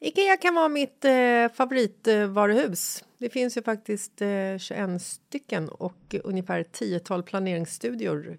Ikea kan vara mitt eh, favoritvaruhus. Det finns ju faktiskt eh, 21 stycken och ungefär 10-tal planeringsstudior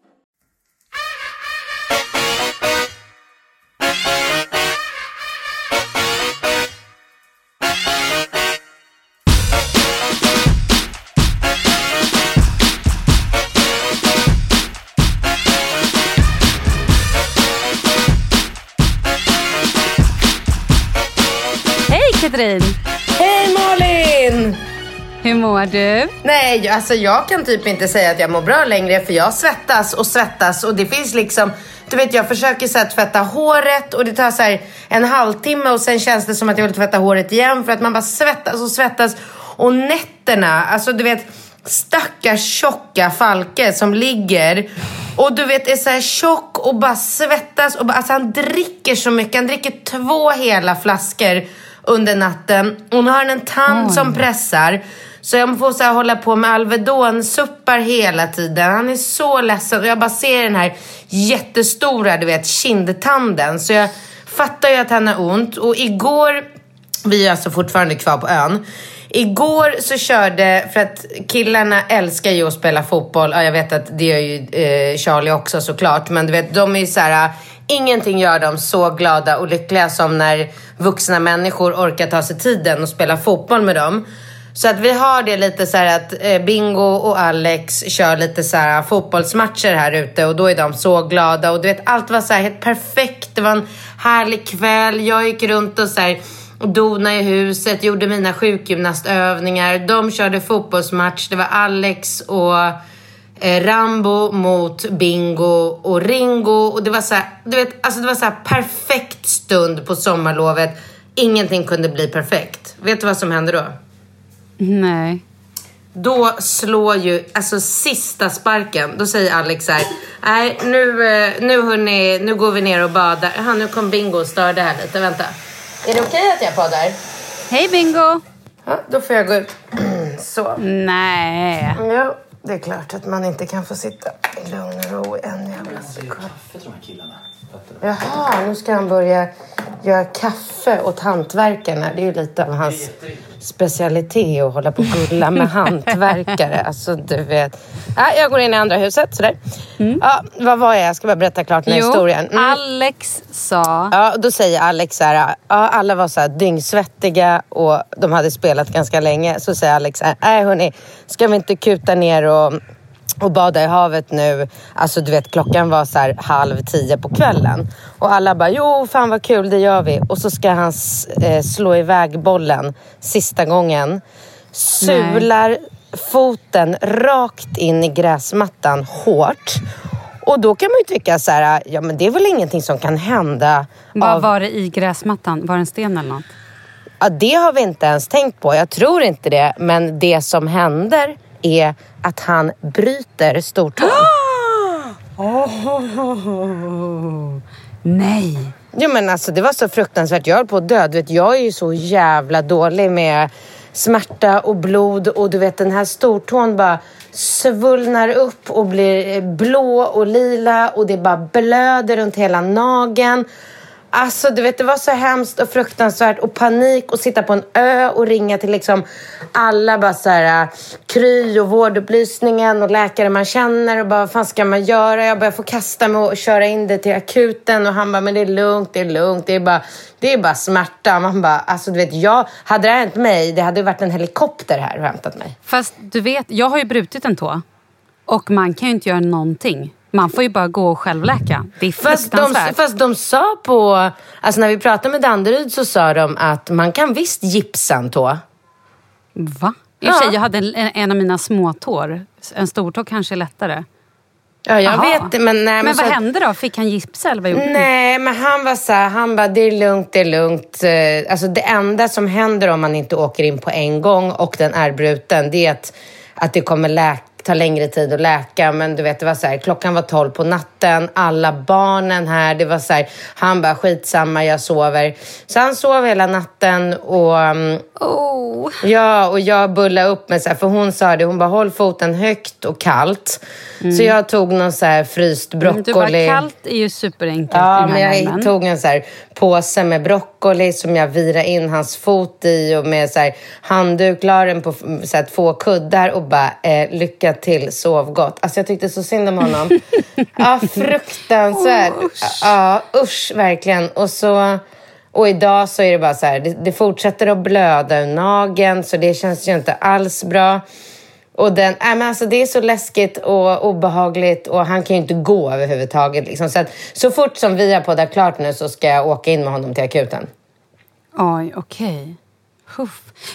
Mår du? Nej, alltså jag kan typ inte säga att jag mår bra längre för jag svettas och svettas. Och det finns liksom du vet jag försöker så här, tvätta håret och det tar så här en halvtimme och sen känns det som att jag vill tvätta håret igen för att man bara svettas och svettas. Och nätterna, alltså du vet stackars tjocka Falke som ligger och du vet är så här tjock och bara svettas och bara, alltså han dricker så mycket, han dricker två hela flaskor under natten. Och nu har han en tand som pressar så jag får så här hålla på med Alvedon-suppar hela tiden. Han är så ledsen och jag bara ser den här jättestora, du vet, kindtanden. Så jag fattar ju att han har ont. Och igår, vi är alltså fortfarande kvar på ön. Igår så körde, för att killarna älskar ju att spela fotboll. Ja, jag vet att det gör ju eh, Charlie också såklart. Men du vet, de är ju så här... Ingenting gör dem så glada och lyckliga som när vuxna människor orkar ta sig tiden och spela fotboll med dem. Så att vi har det lite så här att eh, Bingo och Alex kör lite så här fotbollsmatcher här ute och då är de så glada och du vet allt var så här helt perfekt. Det var en härlig kväll. Jag gick runt och så här donade dona i huset, gjorde mina sjukgymnastövningar. De körde fotbollsmatch. Det var Alex och eh, Rambo mot Bingo och Ringo. Och det var så här, du vet, alltså det var så här perfekt stund på sommarlovet. Ingenting kunde bli perfekt. Vet du vad som hände då? Nej. Då slår ju, alltså sista sparken, då säger Alex så här, nej nu, eh, nu hörni, nu går vi ner och badar. Jaha, nu kom Bingo och störde här lite, vänta. Är det okej okay att jag poddar? Hej Bingo! Ja, då får jag gå ut. Så. Nej. Ja, det är klart att man inte kan få sitta i lugn och ro en jävla sekund. kaffe till de här killarna. Jaha, nu ska han börja göra kaffe åt hantverkarna. Det är ju lite av hans specialitet att hålla på och gulla med hantverkare. Alltså, du vet. Ja, jag går in i andra huset. Sådär. Mm. Ja, vad var jag? Jag ska bara berätta klart den här jo, historien. Mm. Alex sa... Ja, då säger Alex så här. Ja, alla var så här dyngsvettiga och de hade spelat ganska länge. Så säger Alex så här. Nej, hörni, ska vi inte kuta ner och och bada i havet nu. Alltså du vet klockan var så halv tio på kvällen. Och alla bara jo fan vad kul det gör vi. Och så ska han eh, slå iväg bollen sista gången. Sular Nej. foten rakt in i gräsmattan hårt. Och då kan man ju tycka så här, ja men det är väl ingenting som kan hända. Vad av... var det i gräsmattan? Var det en sten eller något? Ja, det har vi inte ens tänkt på. Jag tror inte det. Men det som händer är att han bryter stortån. Oh, nej! Jo men alltså det var så fruktansvärt. Jag höll på att dö. Du vet, jag är ju så jävla dålig med smärta och blod och du vet den här stortån bara svullnar upp och blir blå och lila och det bara blöder runt hela nageln. Alltså du vet det var så hemskt och fruktansvärt och panik och sitta på en ö och ringa till liksom alla bara så här äh, Kry och vårdupplysningen och läkare man känner och bara vad fan ska man göra? Jag bara får kasta mig och köra in det till akuten och han bara men det är lugnt, det är lugnt, det är bara, det är bara smärta. Man bara alltså du vet jag, hade det hänt mig det hade varit en helikopter här och hämtat mig. Fast du vet, jag har ju brutit en tå och man kan ju inte göra någonting. Man får ju bara gå och självläka. Det är fast de, fast de sa på... Alltså när vi pratade med Danderyd så sa de att man kan visst gipsa en tå. Va? I och sig, jag hade en, en av mina småtår. En stortå kanske är lättare. Ja, jag Aha. vet Men, nej, men, men vad så... hände då? Fick han gipsa eller vad gjorde Nej, men han var så här, han bara, det är lugnt, det är lugnt. Eh, alltså det enda som händer om man inte åker in på en gång och den är bruten, det är att, att det kommer läka tar längre tid att läka. Men du vet, det var så här, klockan var tolv på natten, alla barnen här. Det var så här, han bara skitsamma, jag sover. Så han sov hela natten och... Mm, Oh. Ja, och jag bullade upp mig så här, för hon sa det, hon bara håll foten högt och kallt. Mm. Så jag tog någon så här fryst broccoli. Du bara, kallt är ju superenkelt Ja, men jag hemmen. tog en så här påse med broccoli som jag virade in hans fot i och med så här handduk, la den på så här, två kuddar och bara eh, lycka till, sov gott. Alltså jag tyckte så synd om honom. ja, fruktansvärt. Oh, usch. Ja, usch verkligen. Och så... Och idag så är det bara så här, det, det fortsätter att blöda ur nageln så det känns ju inte alls bra. Och den, äh, men alltså det är så läskigt och obehagligt och han kan ju inte gå överhuvudtaget. Liksom. Så, att, så fort som vi har poddat klart nu så ska jag åka in med honom till akuten. Oj, okej. Okay.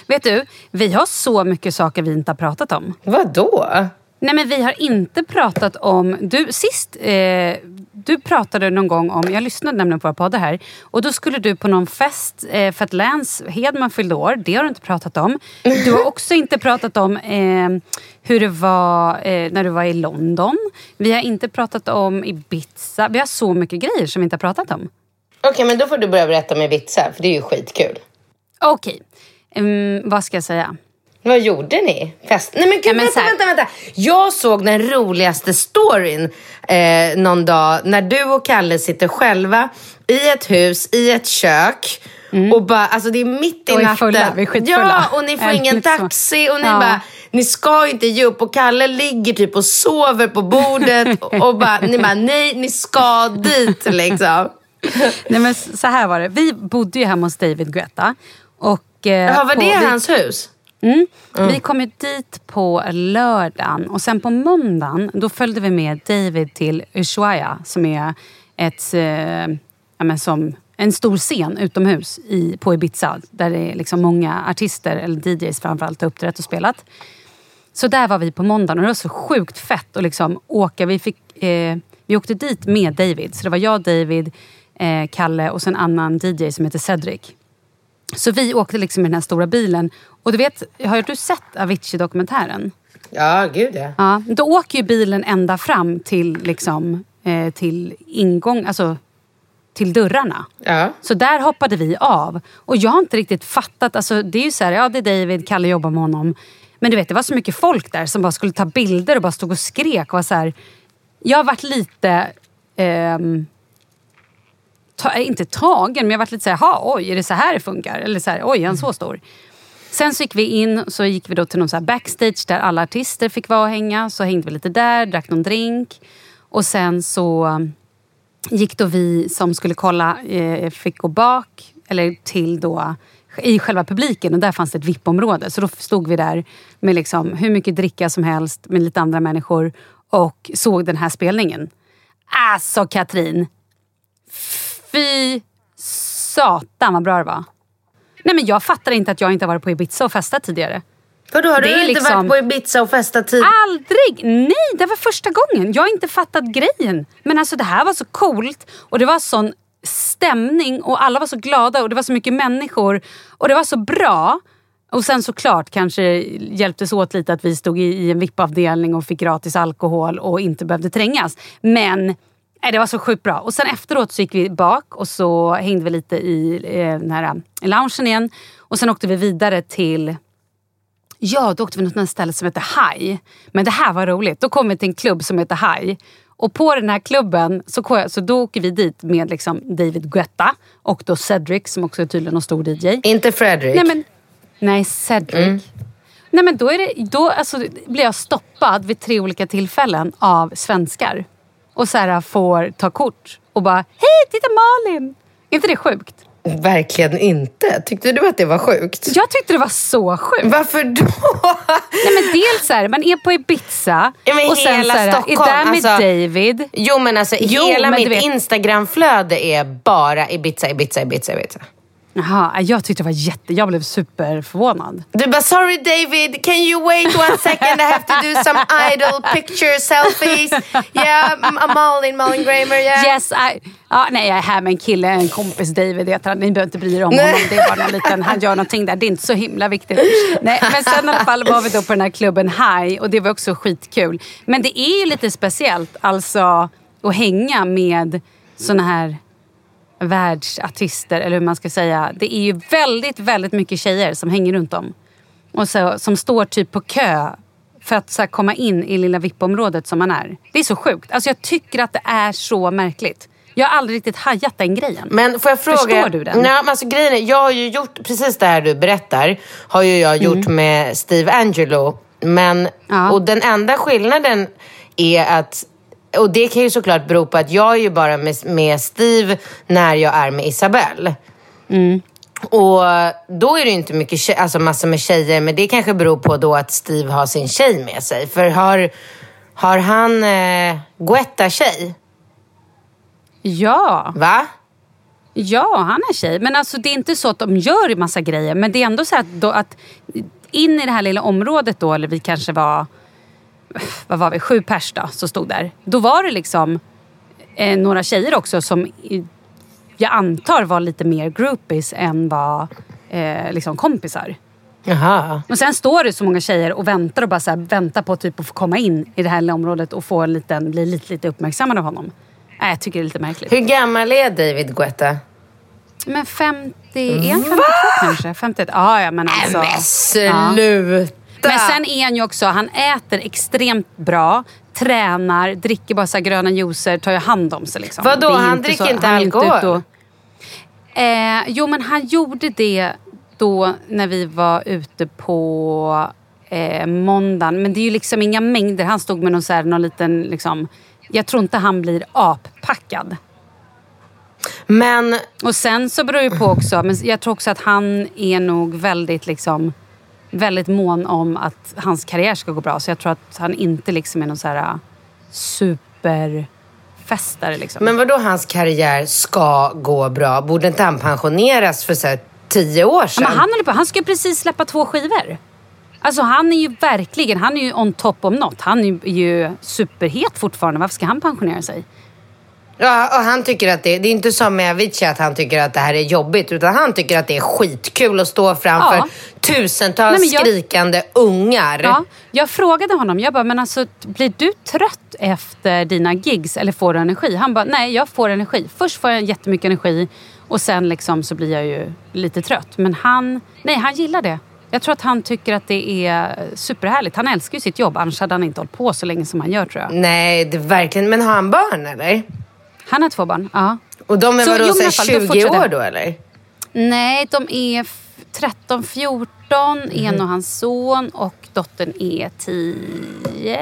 Vet du, vi har så mycket saker vi inte har pratat om. Vad då? Nej, men vi har inte pratat om... Du, sist eh, du pratade någon gång om, jag lyssnade nämligen på våra poddar här, och då skulle du på någon fest eh, för att Lance Hedman fyllde år. Det har du inte pratat om. Du har också inte pratat om eh, hur det var eh, när du var i London. Vi har inte pratat om Ibiza. Vi har så mycket grejer som vi inte har pratat om. Okej, okay, men då får du börja berätta om Ibiza, för det är ju skitkul. Okej. Okay. Um, vad ska jag säga? Vad gjorde ni? Fest? Nej men gud, ja, men vänta, vänta, vänta. Jag såg den roligaste storyn eh, någon dag när du och Kalle sitter själva i ett hus, i ett kök. Mm. Och bara, alltså det är mitt i och natten. Fulla, vi är skitfulla. Ja, och ni får ingen taxi och ni ja. bara, ni ska inte ge upp. Och Kalle ligger typ och sover på bordet och bara, ni bara, nej, ni ska dit liksom. nej men så här var det, vi bodde ju hemma hos David Guetta. Och, eh, ja, var det på, hans hus? Mm. Vi kom ju dit på lördagen och sen på måndagen då följde vi med David till Ushuaia som är ett, eh, ja, men som en stor scen utomhus i, på Ibiza där det är liksom många artister, eller DJs framförallt, har uppträtt och spelat. Så där var vi på måndagen och det var så sjukt fett att liksom åka. Vi, fick, eh, vi åkte dit med David. Så det var jag, David, eh, Kalle och sen en annan DJ som heter Cedric. Så vi åkte liksom i den här stora bilen. Och du vet, har du sett Avicii-dokumentären? Ja, gud ja. Ja, då åker ju bilen ända fram till, liksom, eh, till ingång, alltså till dörrarna. Ja. Så där hoppade vi av. Och jag har inte riktigt fattat. Alltså, det är ju så här, ja det är David, Kalle jobbar med honom. Men du vet, det var så mycket folk där som bara skulle ta bilder och bara stod och skrek. Och var så här, jag har varit lite... ehm, ta, inte tagen, men jag varit lite så här, "Ha, oj, är det så här det funkar? Eller så här, oj, är han så stor? Sen så gick vi in så gick vi då till någon så backstage där alla artister fick vara och hänga. Så hängde vi lite där, drack någon drink. Och sen så um, gick då vi som skulle kolla, eh, fick gå bak, eller till då i själva publiken och där fanns det ett VIP-område. Så då stod vi där med liksom hur mycket dricka som helst med lite andra människor och såg den här spelningen. Alltså Katrin! Fy satan vad bra det var. Nej men jag fattar inte att jag inte har varit på Ibiza och festat tidigare. Vadå, har Det du inte liksom- varit på Ibiza och festat tid? Aldrig! Nej, det var första gången. Jag har inte fattat grejen. Men alltså det här var så coolt och det var sån stämning och alla var så glada och det var så mycket människor och det var så bra. Och sen såklart kanske hjälptes åt lite att vi stod i, i en VIP-avdelning och fick gratis alkohol och inte behövde trängas. Men nej, det var så sjukt bra. Och sen efteråt så gick vi bak och så hängde vi lite i eh, den här eh, loungen igen. Och sen åkte vi vidare till Ja, då åkte vi till något ställe som heter High. Men det här var roligt. Då kom vi till en klubb som heter High. Och på den här klubben så, så då åker vi dit med liksom David Guetta och då Cedric som också är tydligen en stor DJ. Inte Fredrik? Nej, men, nej Cedric. Nej, men då, är det, då alltså, blir jag stoppad vid tre olika tillfällen av svenskar. Och så här får ta kort och bara Hej, titta Malin! Är inte det sjukt? Verkligen inte. Tyckte du att det var sjukt? Jag tyckte det var så sjukt. Varför då? Nej, men dels så här, man är på Ibiza men och sen hela så här, är Stockholm, där med alltså- David. Jo men alltså Jo, hela men mitt Instagramflöde är bara Ibiza, Ibiza, Ibiza, Ibiza. Jaha, jag tyckte det var jätte... Jag blev superförvånad. Du bara, sorry David, can you wait one second? I have to do some idol picture selfies. Yeah, I'm Malin, Malin Gramer, yeah. Yes, I, ja, nej, jag är här med en kille, en kompis David heter han. Ni behöver inte bry er om honom. Det är bara någon liten, han gör någonting där. Det är inte så himla viktigt. Nej, men sen i alla fall var vi då på den här klubben High och det var också skitkul. Men det är ju lite speciellt alltså att hänga med såna här världsartister, eller hur man ska säga. Det är ju väldigt, väldigt mycket tjejer som hänger runt om. Och så, som står typ på kö för att så komma in i lilla VIP-området som man är. Det är så sjukt. Alltså, jag tycker att det är så märkligt. Jag har aldrig riktigt hajat den grejen. Men får jag fråga? Förstår du den? Nej, men alltså, grejen är, jag har ju gjort precis det här du berättar. Har ju jag gjort med Steve Angelo. Men, Mm. Ja. och den enda skillnaden är att och det kan ju såklart bero på att jag är ju bara med, med Steve när jag är med Isabelle. Mm. Och då är det ju inte mycket tjej, alltså massor med tjejer, men det kanske beror på då att Steve har sin tjej med sig. För har, har han eh, Guetta tjej? Ja, Va? ja, han är tjej. Men alltså, det är inte så att de gör massa grejer. Men det är ändå så att, då, att in i det här lilla området då, eller vi kanske var, vad var vi, sju pers då, som stod där. Då var det liksom eh, några tjejer också som jag antar var lite mer groupies än var eh, liksom kompisar. Jaha. Och sen står det så många tjejer och väntar och bara så här, väntar på typ att få komma in i det här området och få en liten, bli lite, lite uppmärksammad av honom. Nej, jag tycker det är lite märkligt. Hur gammal är David Guetta? Men 50, är han 52 kanske? 51? Ja, ja men alltså. Men ja. Sluta! Men sen är han ju också, han äter extremt bra, tränar, dricker bara så gröna juicer, tar ju hand om sig. Liksom. Vadå, han inte dricker så- inte han alkohol? och- Eh, jo, men han gjorde det då när vi var ute på eh, måndagen. Men det är ju liksom inga mängder. Han stod med någon, så här, någon liten... Liksom, jag tror inte han blir appackad. Men Och sen så beror det på också, men jag tror också att han är nog väldigt liksom väldigt mån om att hans karriär ska gå bra. Så jag tror att han inte liksom är någon så här äh, superfestare. Liksom. Men vad då hans karriär ska gå bra? Borde inte han pensioneras för så här, tio år sedan? Men han, håller på, han ska ju precis släppa två skivor. Alltså han är ju verkligen, han är ju on top of not. Han är ju superhet fortfarande. Varför ska han pensionera sig? Ja, och han tycker att det, det är inte som med Avicii att han tycker att det här är jobbigt utan han tycker att det är skitkul att stå framför Ja. tusentals Nej, jag- skrikande ungar. Ja, jag frågade honom, jag bara, men alltså blir du trött efter dina gigs eller får du energi? Han bara, nej jag får energi. Först får jag jättemycket energi och sen liksom så blir jag ju lite trött. Men han, nej han gillar det. Jag tror att han tycker att det är superhärligt. Han älskar ju sitt jobb, annars hade han inte hållit på så länge som han gör tror jag. Nej, det verkligen. Men har han barn eller? Han har två barn, ja. Och de är Så, vadå, jo, fall, då 20 fortsätter år då eller? Nej, de är f- 13, 14. En och hans son och dottern är 10,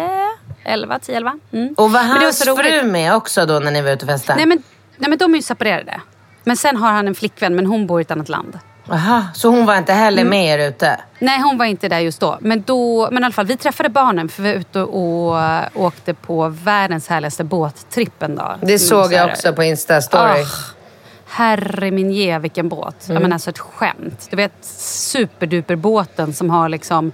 11, 10, 11. Mm. Och var hans fru med också då när ni var ute och festade? Nej men, nej men de är ju separerade. Men sen har han en flickvän men hon bor i ett annat land. Aha, så hon var inte heller Mm. med er ute? Nej hon var inte där just då. Men, då, men i alla fall vi träffade barnen för vi var ute och åkte på världens härligaste båttripp en dag. Det Som såg jag också på Insta-story. Ah, herre min ge vilken båt. Mm. Jag menar alltså ett skämt. Du vet superduperbåten som har liksom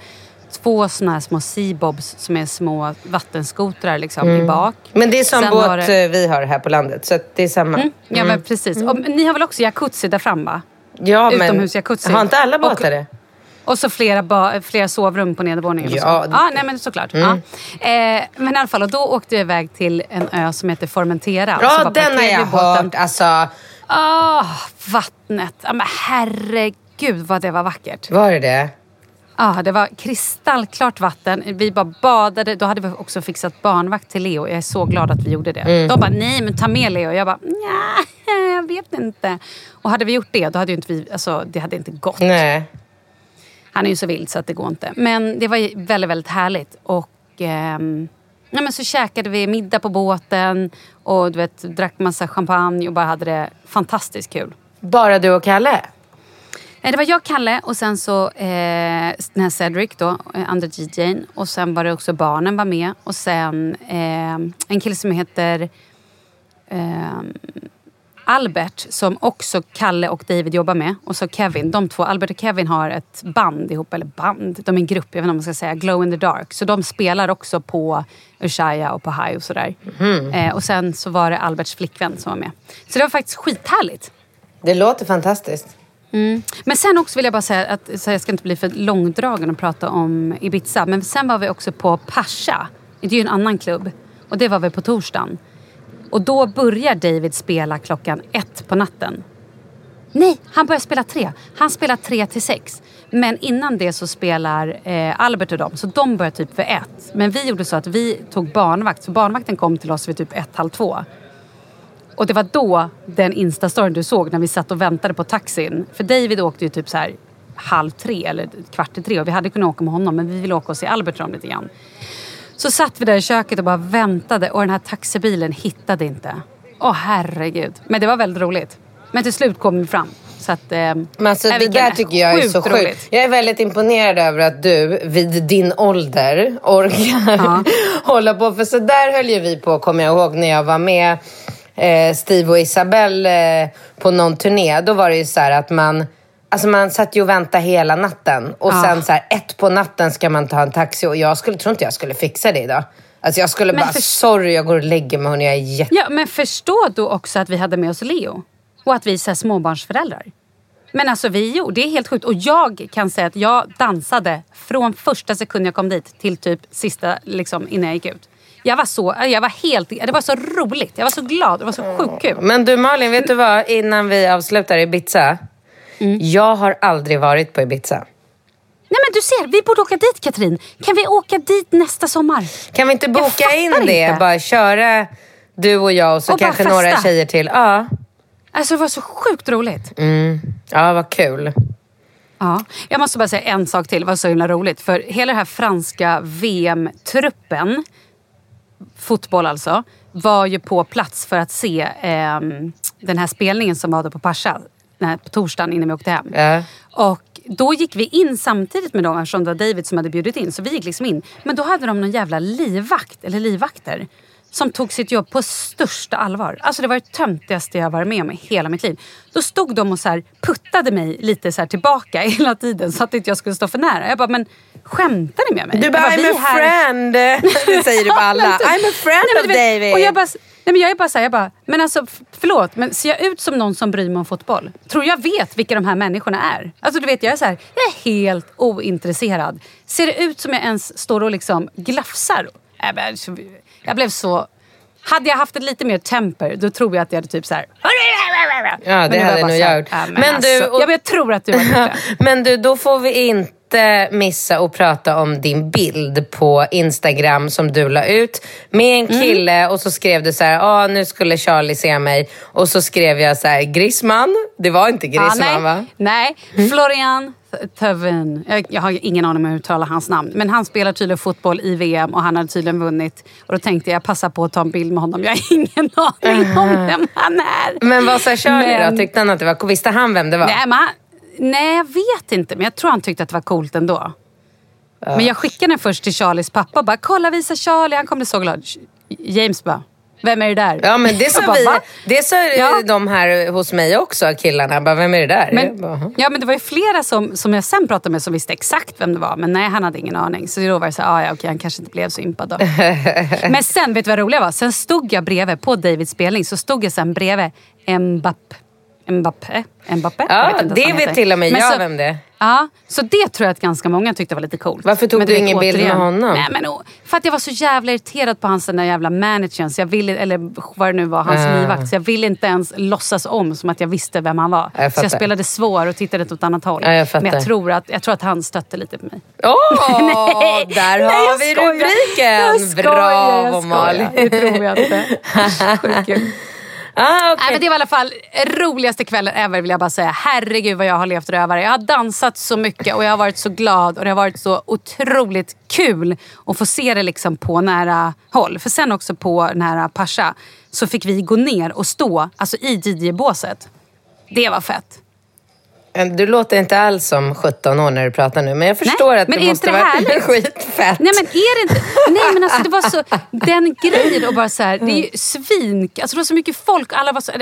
två såna här små seabobs som är små vattenskotrar liksom i bak. Mm. Men det är som Sen båt har det- eh, vi har här på landet, så det är samma. Mm, ja men precis. Och, ni har väl också jacuzzi där fram va? Ja, Utomhusjacuzzi. har inte alla Och- båtar det? Och så flera, ba- flera sovrum på nedervåningen. och Ja, Mm. ja nej men såklart. Ja. Eh, men i alla fall, och då åkte jag iväg till en ö som heter Formentera. Och Ja, den har jag båten. hört. Alltså, Ah, vattnet. Ja, men herregud vad det var vackert. var det det? Ja, det var kristallklart vatten. Vi bara badade. Då hade vi också fixat barnvakt till Leo. Jag är så glad att vi gjorde det. Mm. De bara, nej men ta med Leo. Jag bara, nej, jag vet inte. Och hade vi gjort det, då hade ju inte vi, alltså, det hade inte gått. Nej. Han är ju så vild så att det går inte. Men det var väldigt, väldigt härligt. Och ehm, ja, men så käkade vi middag på båten och du vet, drack massa champagne och bara hade det fantastiskt kul. Bara du och Kalle? Nej, det var jag, Kalle och sen så eh, den här Cedric då, eh, andra DJn. Och sen var det också barnen var med. Och sen eh, en kille som heter eh, Albert som också Kalle och David jobbar med. Och så Kevin. De två, Albert och Kevin har ett band ihop. Eller band, de är en grupp, jag vet inte om man ska säga. Glow in the dark. Så de spelar också på Ushaya och på High och sådär. Eh, och sen så var det Alberts flickvän som var med. Så det var faktiskt skithärligt. Det låter fantastiskt. Mm. Men sen också vill jag bara säga att så jag ska inte bli för långdragen och prata om Ibiza. Men sen var vi också på Pasha. Det är ju en annan klubb. Och det var vi på torsdagen. Och då börjar David spela klockan ett på natten. Nej, han börjar spela tre. Han spelar tre till sex. Men innan det så spelar eh, Albert och dem. Så de börjar typ för ett. Men vi gjorde så att vi tog barnvakt. Så barnvakten kom till oss vid typ ett, halv två. Och det var då den instastoryn du såg när vi satt och väntade på taxin. För David åkte ju typ så här halv tre eller kvart i tre och vi hade kunnat åka med honom men vi ville åka och se Albert och dem lite grann. Så satt vi där i köket och bara väntade och den här taxibilen hittade inte. Åh herregud. Men det var väldigt roligt. Men till slut kom vi fram. Så att, eh, Men alltså, det där tycker jag är så sjukt sjukt. Jag är väldigt imponerad över att du vid din ålder orkar hålla på. För så där höll ju vi på, kommer jag ihåg, när jag var med eh, Steve och Isabelle eh, på någon turné. Då var det ju så att man... Alltså man satt ju och väntade hela natten. Och Ja. sen så här, ett på natten ska man ta en taxi. Och jag skulle, tror inte jag skulle fixa det idag. Alltså jag skulle Men bara, för- sorry jag går och lägger mig hörni, jag är jätte... Ja, men förstå då också att vi hade med oss Leo. Och att vi är så här småbarnsföräldrar. Men alltså vi gjorde, det är helt sjukt. Och jag kan säga att jag dansade från första sekund jag kom dit till typ sista liksom, innan jag gick ut. Jag var så, jag var helt, det var så roligt. Jag var så glad, det var så sjukt kul. Men du Malin, vet du vad? Innan vi avslutar Ibiza. Mm. Jag har aldrig varit på Ibiza. Nej men du ser, vi borde åka dit Katrin. Kan vi åka dit nästa sommar? Kan vi inte boka in det? inte. Bara köra du och jag och så Och kanske några tjejer till. Ja. Alltså det var så sjukt roligt. ja, vad kul. Ja. Jag måste bara säga en sak till, det var så himla roligt. För hela den här franska VM-truppen, fotboll alltså, var ju på plats för att se ehm, den här spelningen som var då på Pascha, den här, på torsdagen innan vi åkte hem. Ja. Och då gick vi in samtidigt med dem eftersom det var David som hade bjudit in. Så vi gick liksom in. Men då hade de någon jävla livvakt, eller livvakter som tog sitt jobb på största allvar. Alltså det var det töntigaste jag varit med om i hela mitt liv. Då stod de och så puttade mig lite så tillbaka hela tiden så att inte jag skulle stå för nära. Jag bara, men skämtar ni med mig? Du bara, bara, I'm a här- friend. Det säger du på alla. typ. I'm a friend Nej, of vet, David. Och jag bara, nej, men jag är bara såhär, jag bara, men alltså förlåt, men ser jag ut som någon som bryr mig om fotboll? Tror jag vet vilka de här människorna är? Alltså du vet, jag är så här, jag är helt ointresserad. Ser det ut som jag ens står och liksom glafsar? Jag blev så- Jag blev så... Hade jag haft ett lite mer temper, då tror jag att jag hade typ så här... Ja, det hade bara nog jag gjort. ja, men Men alltså, du, och- ja, men jag tror att du har gjort det. Men du, då får vi inte missa att prata om din bild på Instagram som du la ut med en Mm. kille och så skrev du så här, ah, nu skulle Charlie se mig och så skrev jag så här, Grisman. Det var inte Grisman nej, va? nej. Florian Tövin. Jag, jag har ingen aning om hur jag uttalar hans namn. Men han spelar tydligen fotboll i VM och han hade tydligen vunnit. Och då tänkte jag passa på att ta en bild med honom. Jag har ingen aning om vem han är. Men vad sa Charlie Men- då? Tyckte han att det var Visste han vem det var? Nej, men, han- nej, jag vet inte. Men jag tror han tyckte att det var coolt ändå. Men jag skickade den först till Charlies pappa och bara “kolla visa Charlie”. Han kom bli så glad. James bara “vem är det där?” Ja men det sa, vi, det sa Ja. de här hos mig också, killarna. Bara, vem är det där? Men, bara, ja, men det var ju flera som, som jag sen pratade med som visste exakt vem det var. Men nej, han hade ingen aning. Så då var det så ah, ja, okej, han kanske inte blev så impad då. men sen, vet du vad det roliga var? Sen stod jag bredvid, på Davids spelning, så stod jag sen bredvid Mbappé. Mbappé? Mbappé? Jag Ja, vet inte ens det vet till och med Men jag så- vem det är. Ja, så det tror jag att ganska många tyckte var lite coolt. Varför tog Men du vet, ingen bild med honom? Nej, men, oh, för att jag var så jävla irriterad på hans den där jävla managern. Så jag ville, eller vad det nu var, hans Ah. livvakt. Så jag ville inte ens låtsas om som att jag visste vem han var. Jag så jag spelade svår och tittade åt ett annat håll. Ja, jag men jag tror, att, jag tror att han stötte lite på mig. Åh, där Nej, har jag vi skojar. Jag rubriken! skojar, Bravo jag skojar. Malin! Det tror jag inte. Sjukt. Ah, okej. Nej, men det var i alla fall roligaste kvällen ever vill jag bara säga. Herregud vad jag har levt rövare. Jag har dansat så mycket och jag har varit så glad och det har varit så otroligt kul att få se det liksom på nära håll. För sen också på här Pasha så fick vi gå ner och stå alltså i DJ-båset. Det var fett. Du låter inte alls som 17 år när du pratar nu, men jag förstår att men det måste vara skitfett. Nej men är det inte... Nej men alltså det var så... Den grejen och bara så här, det är ju svin... Alltså det var så mycket folk. Alla var så...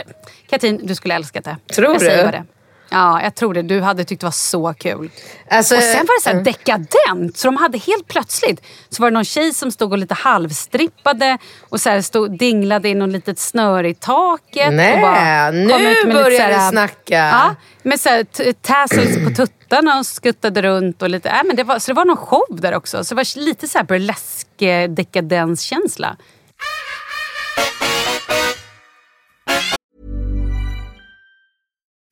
Katrin, du skulle älskat det. Tror jag Säger du? det. Ja, jag tror det. Du hade tyckt det var så kul. Alltså, och sen var det så här dekadent. Så de hade helt plötsligt så var det någon tjej som stod och lite halvstrippade och så stod, dinglade i något litet snöre i taket. Nej, och bara nu börjar du snacka. Ja, med så här tassels på tuttarna och skuttade runt. Och lite, äh, men det var, så det var någon show där också. Så det var lite så här burlesk eh, dekadenskänsla.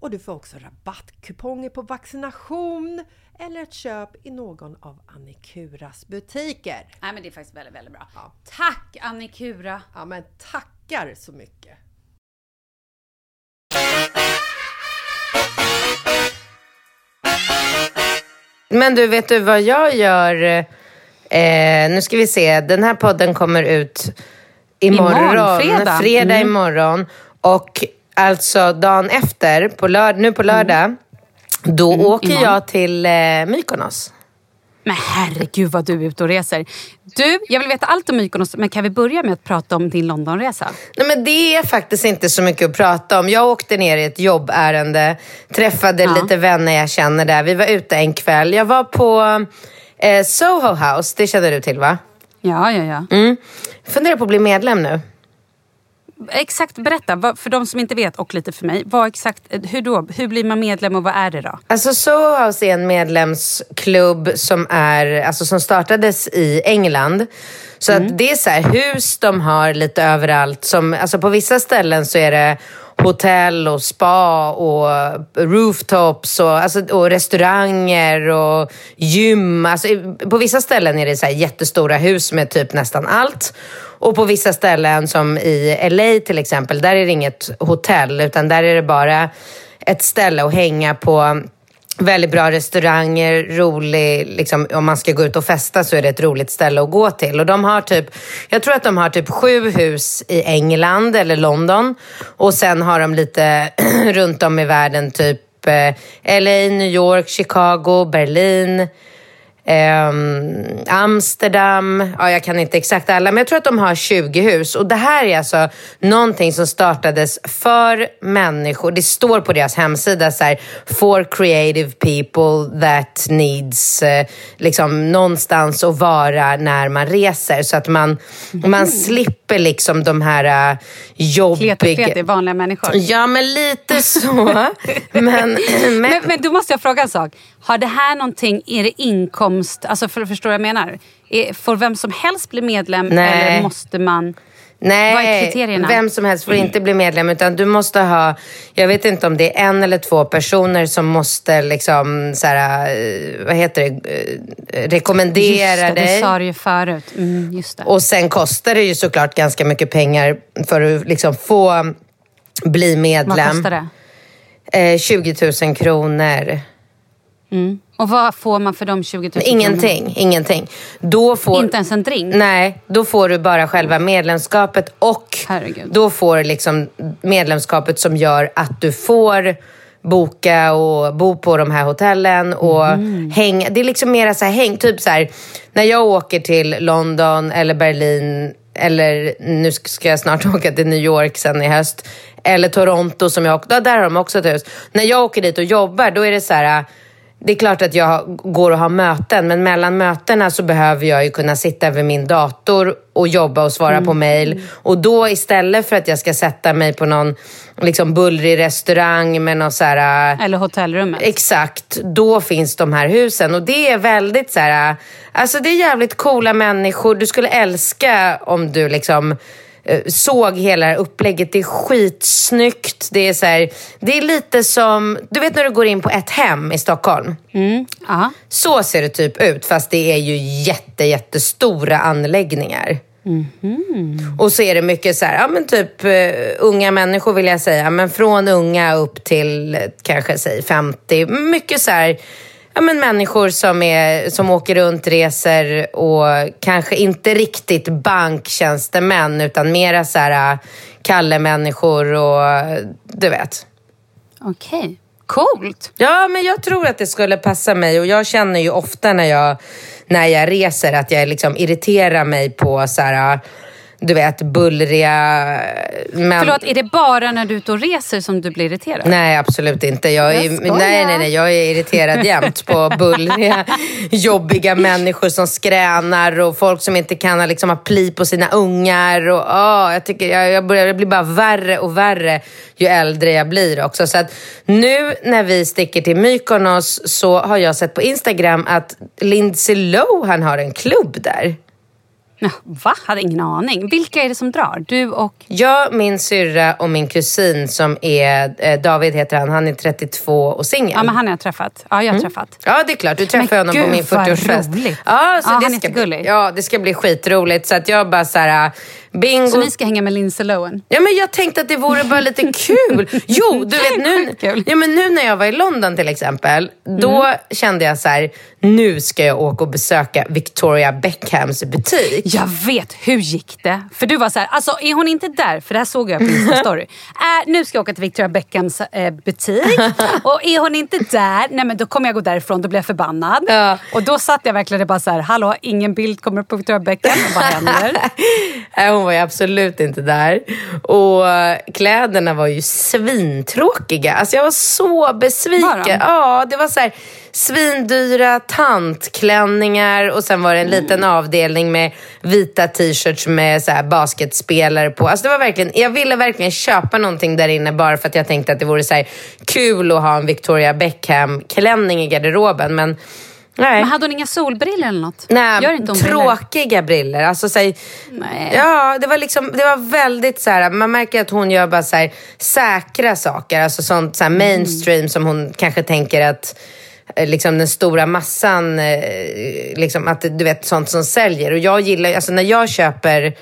och du får också rabattkuponger på vaccination eller ett köp i någon av Annikuras butiker. Nej men det är faktiskt väldigt, väldigt bra. Ja. Tack Annikura! Ja, men tackar så mycket! Men du, vet du vad jag gör? Eh, nu ska vi se, den här podden kommer ut imorgon. Imorgon, fredag. fredag Mm. imorgon. Och alltså dagen efter, på lörd- nu på lördag, då åker imorgon. jag till eh, Mykonos. Men herregud vad du är ute och reser. Du, jag vill veta allt om Mykonos, men kan vi börja med att prata om din Londonresa? Nej, men det är faktiskt inte så mycket att prata om. Jag åkte ner i ett jobbärende, träffade Ja. lite vänner jag känner där. Vi var ute en kväll. Jag var på eh, Soho House, det känner du till va? Ja, ja, ja. Mm. Funderar på att bli medlem nu. Exakt, berätta. Vad- För de som inte vet och lite för mig. Vad exakt, hur då? Hur blir man medlem och vad är det då? Alltså Soho House är en medlemsklubb som, är, alltså, som startades i England. Så att det är så här, hus de har lite överallt. Som, alltså på vissa ställen så är det hotell och spa och rooftops och, alltså, och restauranger och gym. Alltså, på vissa ställen är det så här jättestora hus med typ nästan allt. Och på vissa ställen som i LA till exempel, där är det inget hotell utan där är det bara ett ställe att hänga på väldigt bra restauranger, rolig, liksom, om man ska gå ut och festa så är det ett roligt ställe att gå till. Och de har typ, jag tror att de har typ sju hus i England eller London. Och sen har de lite runt om i världen, typ eh, LA, New York, Chicago, Berlin. Ehm, Amsterdam, ja, jag kan inte exakt alla, men jag tror att de har 20 hus. Och det här är alltså någonting som startades för människor. Det står på deras hemsida så här, for creative people that needs eh, liksom någonstans att vara när man reser. Så att man, man slipper liksom de här uh, jobbiga... Klete vanliga människor. Ja, men lite så. men, men, Men, men då måste jag fråga en sak. Har det här någonting, är det inkomst, alltså för att förstå vad jag menar? Är, får vem som helst bli medlem Nej. eller måste man? Nej, Vad vem som helst får inte bli medlem utan du måste ha, jag vet inte om det är en eller två personer som måste liksom så här, eh, vad heter det, Eh, rekommendera Just det, dig. det sa du ju förut. Mm, just det. Och sen kostar det ju såklart ganska mycket pengar för att liksom få bli Vad medlem. kostar det? Eh, 20 000 kronor. Och vad får man för de 20 000 kronorna? Ingenting, ingenting. Då får, Inte ens en drink? Nej, då får du bara själva medlemskapet och Herregud. då får du liksom medlemskapet som gör att du får boka och bo på de här hotellen och Mm. hänga. Det är liksom mera så här häng, typ så här när jag åker till London eller Berlin eller nu ska jag snart åka till New York sen i höst eller Toronto som jag åkte, där har de också ett hus. När jag åker dit och jobbar då är det så här det är klart att jag går och har möten, men mellan mötena så behöver jag ju kunna sitta vid min dator och jobba och svara på mejl. Och då istället för att jag ska sätta mig på någon liksom bullrig restaurang med någon så här... Eller hotellrummet? Exakt, då finns de här husen. Och det är väldigt så här... Alltså det är jävligt coola människor. Du skulle älska om du liksom såg hela det här upplägget. Det är skitsnyggt. Det är, så här, det är lite som, du vet när du går in på ett hem i Stockholm. Ja. Så ser det typ ut, fast det är ju jätte, jättestora anläggningar. Och så är det mycket så här, ja men typ eh, unga människor vill jag säga, men från unga upp till eh, kanske säg 50. Mycket så här, ja men människor som, är, som åker runt, reser och kanske inte riktigt banktjänstemän utan mera så här Kalle-människor och du vet. Okej. Coolt. Ja, men jag tror att det skulle passa mig och jag känner ju ofta när jag, när jag reser att jag liksom irriterar mig på så här, du vet, bullriga... Men... Förlåt, är det bara när du är ute och reser som du blir irriterad? Nej, absolut inte. Jag är, Jag nej, nej, nej. Jag är irriterad jämt på bullriga, jobbiga människor som skränar och folk som inte kan liksom, ha pli på sina ungar. Och, åh, jag, tycker, jag, jag, börjar, det blir bara värre och värre ju äldre jag blir också. Så att nu när vi sticker till Mykonos så har jag sett på Instagram att Lindsay Lohan har en klubb där. Va? Hade ingen aning. Vilka är det som drar? Du och... Jag, min syrra och min kusin som är, eh, David heter han, han är 32 och singel. Ja, men han har jag träffat. Ja, jag har träffat. Ja, det är klart. Du träffade Men honom på gud, min vad 40-årsfest. roligt. Ja, så Ja, det han är ska jättegullig. bli, ja, det ska bli skitroligt. Så att jag bara så här, bingo. Så ni ska hänga med Lindsay Lohan? Ja, men jag tänkte att det vore bara lite kul. Jo, du vet nu, ja, men nu när jag var i London till exempel, då Mm. kände jag så här, nu ska jag åka och besöka Victoria Beckhams butik. Jag vet, hur gick det? För du var så här, alltså är hon inte där? För det här såg jag på Insta-story. Äh, nu ska jag åka till Victoria Beckhams eh, butik. Och är hon inte där, nej men då kommer jag gå därifrån, då blir jag förbannad. Ja. Och då satt jag verkligen och bara så här, hallå, ingen bild kommer upp på Victoria Beckham. Vad händer? Var ju absolut inte där. Och kläderna var ju svintråkiga. Alltså jag var så besviken. de? Ja, det var så här svindyra tantklänningar och sen var det en liten avdelning med vita t-shirts med så basketspelare på. Alltså det var verkligen, jag ville verkligen köpa någonting där inne bara för att jag tänkte att det vore så här kul att ha en Victoria Beckham-klänning i garderoben. Men nej. Men hade hon inga solbrillor eller något? Nej, Gör inte hon tråkiga briller. Alltså, så här. Ja, det var, liksom, det var väldigt så här, man märker att hon gör bara så här, säkra saker. Alltså sånt så här, Mm. mainstream som hon kanske tänker att eh, liksom den stora massan, eh, liksom att du vet sånt som säljer. Och jag gillar, alltså när jag köper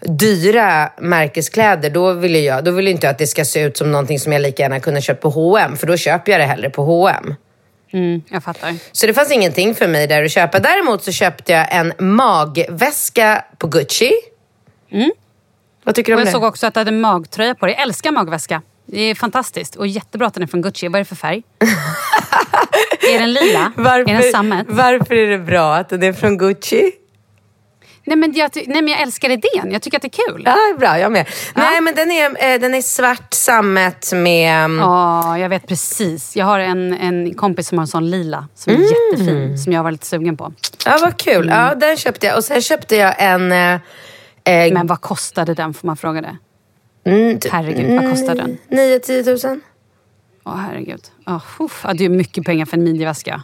dyra märkeskläder, då vill jag, då vill inte jag att det ska se ut som någonting som jag lika gärna kunde köpt på H&M för då köper jag det hellre på H&M. Mm, jag fattar. Så det fanns ingenting för mig där att köpa. Däremot så köpte jag en magväska på Gucci. Vad tycker du om jag det? såg också att du hade magtröja på dig. Jag älskar magväska. Det är fantastiskt. Och jättebra att den är från Gucci. Vad är det för färg? är den lila? Är den sammet? varför är det bra att den är från Gucci? Nej men, jag, nej men jag älskar idén. Jag tycker att det är kul. Ja, bra, jag med. Nej, men den är, eh, den är svart sammet med... mm, Ja, jag vet precis. Jag har en, en kompis som har en sån lila som är Mm. jättefin. Som jag var lite sugen på. Ja, vad kul. Ja, den köpte jag. Och sen köpte jag en... eh, eh, Men vad kostade den får man fråga det? mm, Herregud, vad kostar den? 9-10 tusen. Åh herregud. Oh, uff. ja, det är mycket pengar för en midjeväska.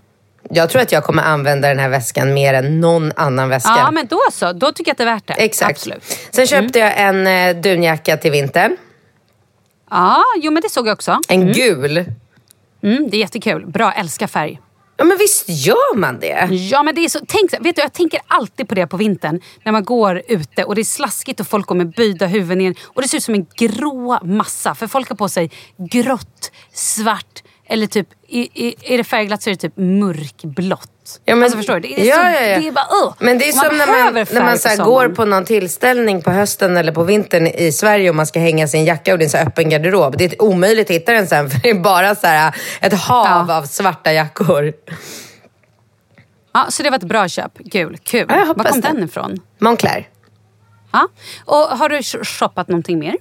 Jag tror att jag kommer använda den här väskan mer än någon annan väska. Ja, men då så. Då tycker jag att det är värt det. Exakt. Absolut. Sen köpte jag en eh, dunjacka till vintern. Ja, jo men det såg jag också. En gul. Mm, det är jättekul. Bra, älskar färg. Ja men visst gör man det? Ja men det är så, tänk, vet du, jag tänker alltid på det på vintern när man går ute och det är slaskigt och folk går med böjda huvuden ner och det ser ut som en grå massa för folk har på sig grått, svart eller typ, är det färgglatt så är det typ mörkblått. Ja, men, alltså förstår du? Det är, ja, så, ja, ja. Det är bara, uh. Men det är som när man, när man så går på någon tillställning på hösten eller på vintern i Sverige och man ska hänga sin jacka och det är en så öppen garderob. Det är omöjligt att hitta den sen för det är bara så här, ett hav Ja. av svarta jackor. Ja, så det var ett bra köp. Kul. Kul. Ja, Var kom det. den ifrån? Moncler. Ja. Och har du sh- shoppat någonting mer?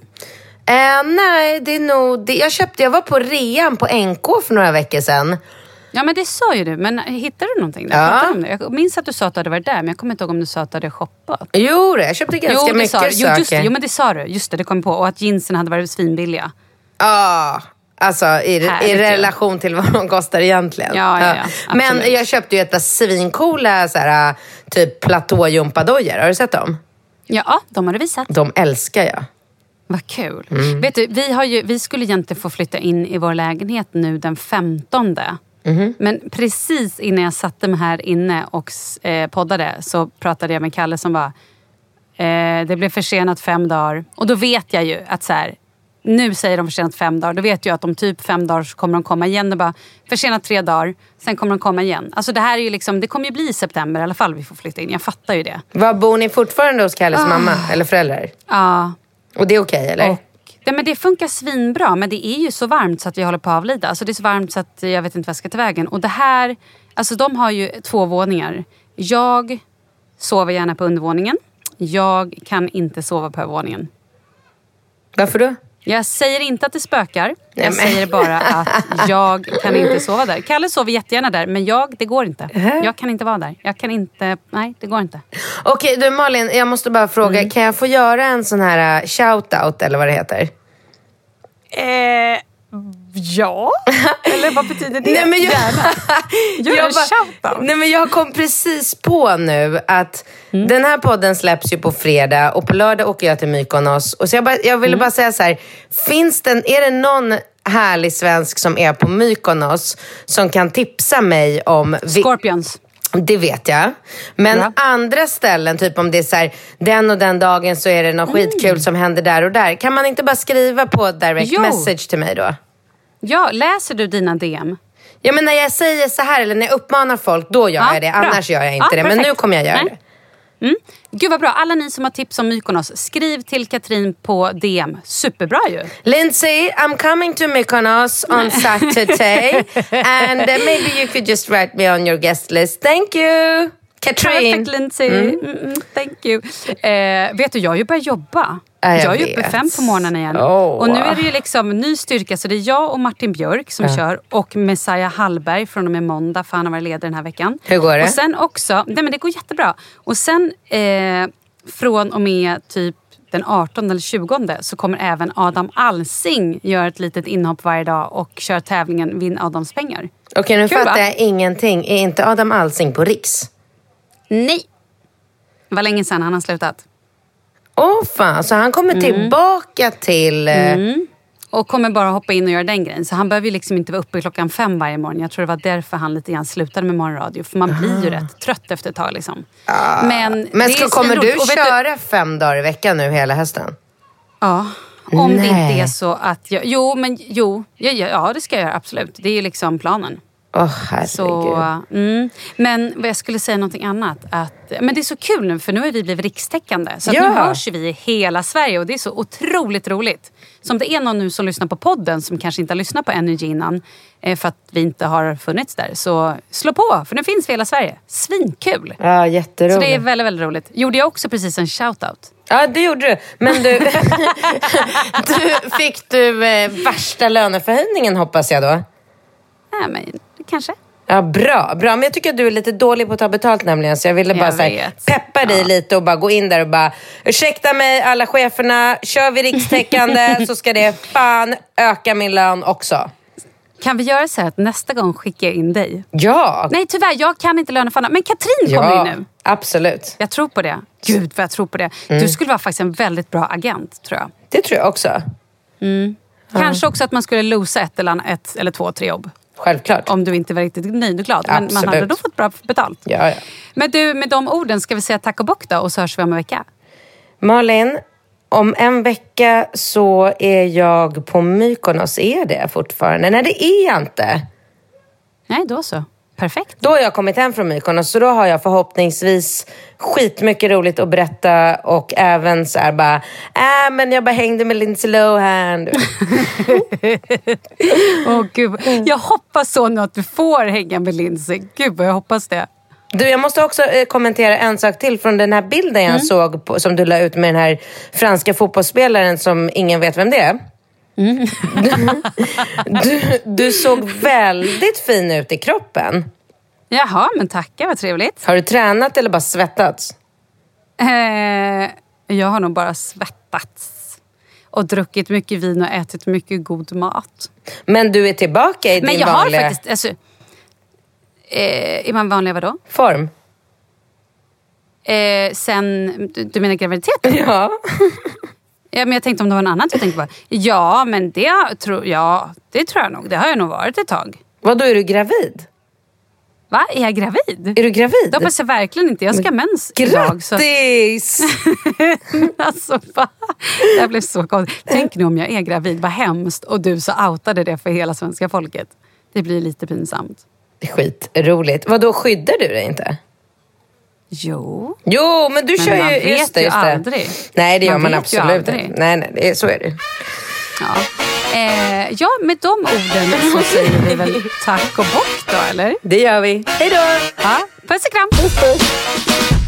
Eh, nej, det är nog... Det, jag köpte, jag var på rean på NK för några veckor sedan. Ja men det sa ju du, men hittade du någonting? Där? Ja. Om det? Jag minns att du sa att du hade varit där, men jag kommer inte ihåg om du sa att du hade shoppat. Jo, jag köpte ganska jo, mycket sa du. Jo, just. Jo, men det sa du. Just det, det kom på. Och att jeansen hade varit svinbilliga. Ja, alltså i, Härligt i relation till vad de kostar egentligen. Ja, ja, ja. Men jag köpte ju ett par svincoola så här, typ platågympadojor. Har du sett dem? Ja, de har du visat. De älskar jag. Vad kul. Mm. Vet du, vi, har ju, vi skulle egentligen få flytta in i vår lägenhet nu den 15. Mhm. Men precis innan jag satte mig här inne och eh, poddade så pratade jag med Kalle som var eh, det blev försenat fem dagar. Och då vet jag ju att så här, nu säger de försenat fem dagar. Då vet jag att om typ fem dagar så kommer de komma igen. Och bara, försenat tre dagar, sen kommer de komma igen. Alltså det här är ju liksom, det kommer ju bli i september i alla fall vi får flytta in. Jag fattar ju det. Var bor ni fortfarande hos Kalles mamma eller föräldrar? Ja, Och det är okej eller? Och, nej, men det funkar svinbra, men det är ju så varmt så att vi håller på att avlida. Alltså det är så varmt så att jag vet inte vad jag ska ta vägen. Och det här, alltså de har ju två våningar. Jag sover gärna på undervåningen. Jag kan inte sova på övervåningen. Varför då? Jag säger inte att det spökar. Jag men. säger bara att jag kan inte sova där. Kalle sover jättegärna där, men jag, det går inte. Jag kan inte vara där. Jag kan inte, nej det går inte. Okej, du Malin, jag måste bara fråga. Mm. Kan jag få göra en sån här uh, shout-out eller vad det heter? Eh, ja, eller vad betyder det? Nej, men jag, Gör jag bara-. Nej, men jag kom precis på nu att den här podden släpps ju på fredag och på lördag åker jag till Mykonos. Och så jag, bara, jag ville bara säga så här, finns det, är det någon härlig svensk som är på Mykonos som kan tipsa mig om... Scorpions. det vet jag. Men Ja. andra ställen, typ om det är så här, den och den dagen så är det något skitkul som händer där och där. Kan man inte bara skriva på direct Jo. message till mig då? Ja, läser du dina DM? Ja men när jag säger så här eller när jag uppmanar folk, då gör Ja, jag det. bra. Annars gör jag inte Ja, det. Men perfekt. nu kommer jag göra Nej. det. Gud vad bra. Alla ni som har tips om Mykonos, skriv till Katrin på DM. Superbra ju. Lindsay, I'm coming to Mykonos on Saturday and maybe you could just write me on your guest list. Thank you! Katrin. Perfect Lindsay. Mm. Mm, thank you. Eh, vet du, jag har ju börjat jobba. Ja, jag jag är uppe fem på morgonen igen. Åh. Och nu är det ju liksom ny styrka. Så det är jag och Martin Björk som kör och Messiah Hallberg från och med måndag för han har varit ledig den här veckan. Hur går det? Och sen också, nej men det går jättebra. Och sen eh, från och med typ den 18 eller 20 så kommer även Adam Alsing göra ett litet inhopp varje dag och köra tävlingen Vinn Adams pengar. Okej, nu Kul, fattar va? jag ingenting. Är inte Adam Alsing på Riks? Nej! Det var länge sedan han har slutat. Åh fan, så han kommer tillbaka till... eh, Och kommer bara hoppa in och göra den grejen. Så han behöver ju liksom inte vara uppe klockan fem varje morgon. Jag tror det var därför han lite grann slutade med morgonradio. För man blir ju rätt trött efter ett tag. Liksom. Men, Ah. Men det ska, kommer du köra fem dagar i veckan nu hela hösten? Ja. Om det Nej. inte är så att jag... Jo, men jo. Ja, ja, ja, det ska jag göra absolut. Det är ju liksom planen. Åh herregud. Så, mm. Men vad jag skulle säga någonting annat. Att, men det är så kul nu för nu har vi blivit rikstäckande. Så Ja. nu hörs vi i hela Sverige och det är så otroligt roligt. Så om det är någon nu som lyssnar på podden som kanske inte har lyssnat på Energy innan eh, för att vi inte har funnits där. Så slå på för nu finns vi i hela Sverige. Svinkul! Ja, jätteroligt. Så det är väldigt, väldigt roligt. Gjorde jag också precis en shoutout? Ja, det gjorde du. Men du, du fick du eh, värsta löneförhöjningen hoppas jag då? Nej, men kanske. Ja, bra, bra. Men jag tycker att du är lite dålig på att ta betalt nämligen. Så jag ville bara Jag så här, peppa dig Ja. lite och bara gå in där och bara ursäkta mig alla cheferna, kör vi rikstäckande så ska det fan öka min lön också. Kan vi göra så här att nästa gång skickar jag in dig? Ja! Nej tyvärr, jag kan inte löneförhandla. Men Katrin kommer ja, in nu. absolut. Jag tror på det. Gud vad jag tror på det. Mm. Du skulle vara faktiskt en väldigt bra agent tror jag. Det tror jag också. Kanske också att man skulle losa ett eller, ett eller två, tre jobb. Självklart. Om du inte var riktigt nöjd och glad. Men man Absolut. hade då fått bra betalt. Ja, ja. Men du, med de orden ska vi säga tack och bock då och så hörs vi om en vecka. Malin, om en vecka så är jag på Mykonos. Är det fortfarande? Nej, det är jag inte. Nej, då så. Perfekt. Då har jag kommit hem från Mykonos, så då har jag förhoppningsvis skitmycket roligt att berätta och även så här bara, äh, men jag bara hängde med Lindsay Lohan. Åh, gud. Jag hoppas så nu att du får hänga med Lindsay. Gud vad jag hoppas det. Du, jag måste också eh, kommentera en sak till från den här bilden jag såg på, som du la ut med den här franska fotbollsspelaren som ingen vet vem det är. Du, du, du såg väldigt fin ut i kroppen. Jaha, men tackar, vad trevligt. Har du tränat eller bara svettats? Eh, jag har nog bara svettats. Och druckit mycket vin och ätit mycket god mat. Men du är tillbaka i Men din jag har vanliga faktiskt... Alltså, eh, är man vanliga vadå? form? Eh, sen, du, du menar graviditeten? Ja. Ja, men jag tänkte om det var något annat jag tänkte på. Ja, men det, tror ja, det tror jag nog. Det har jag nog varit ett tag. Vad då är du gravid? Va? Är jag gravid? Är du gravid? Det hoppas jag verkligen inte. Jag ska ha mens idag. Så, Grattis! alltså, va? Det här blev så konstigt. Tänk nu om jag är gravid, vad hemskt. Och du så outade det för hela svenska folket. Det blir lite pinsamt. Skitroligt. Vad då skyddar du dig inte? Jo. Jo, men du Men kör man ju... vet just det, ju aldrig. Nej, det gör Man man, vet absolut inte. Nej, nej, det är, så är det. Ja. Eh, ja, med de orden så säger vi väl tack och bock då, eller? Det gör vi. Hej då! Ja, puss och kram!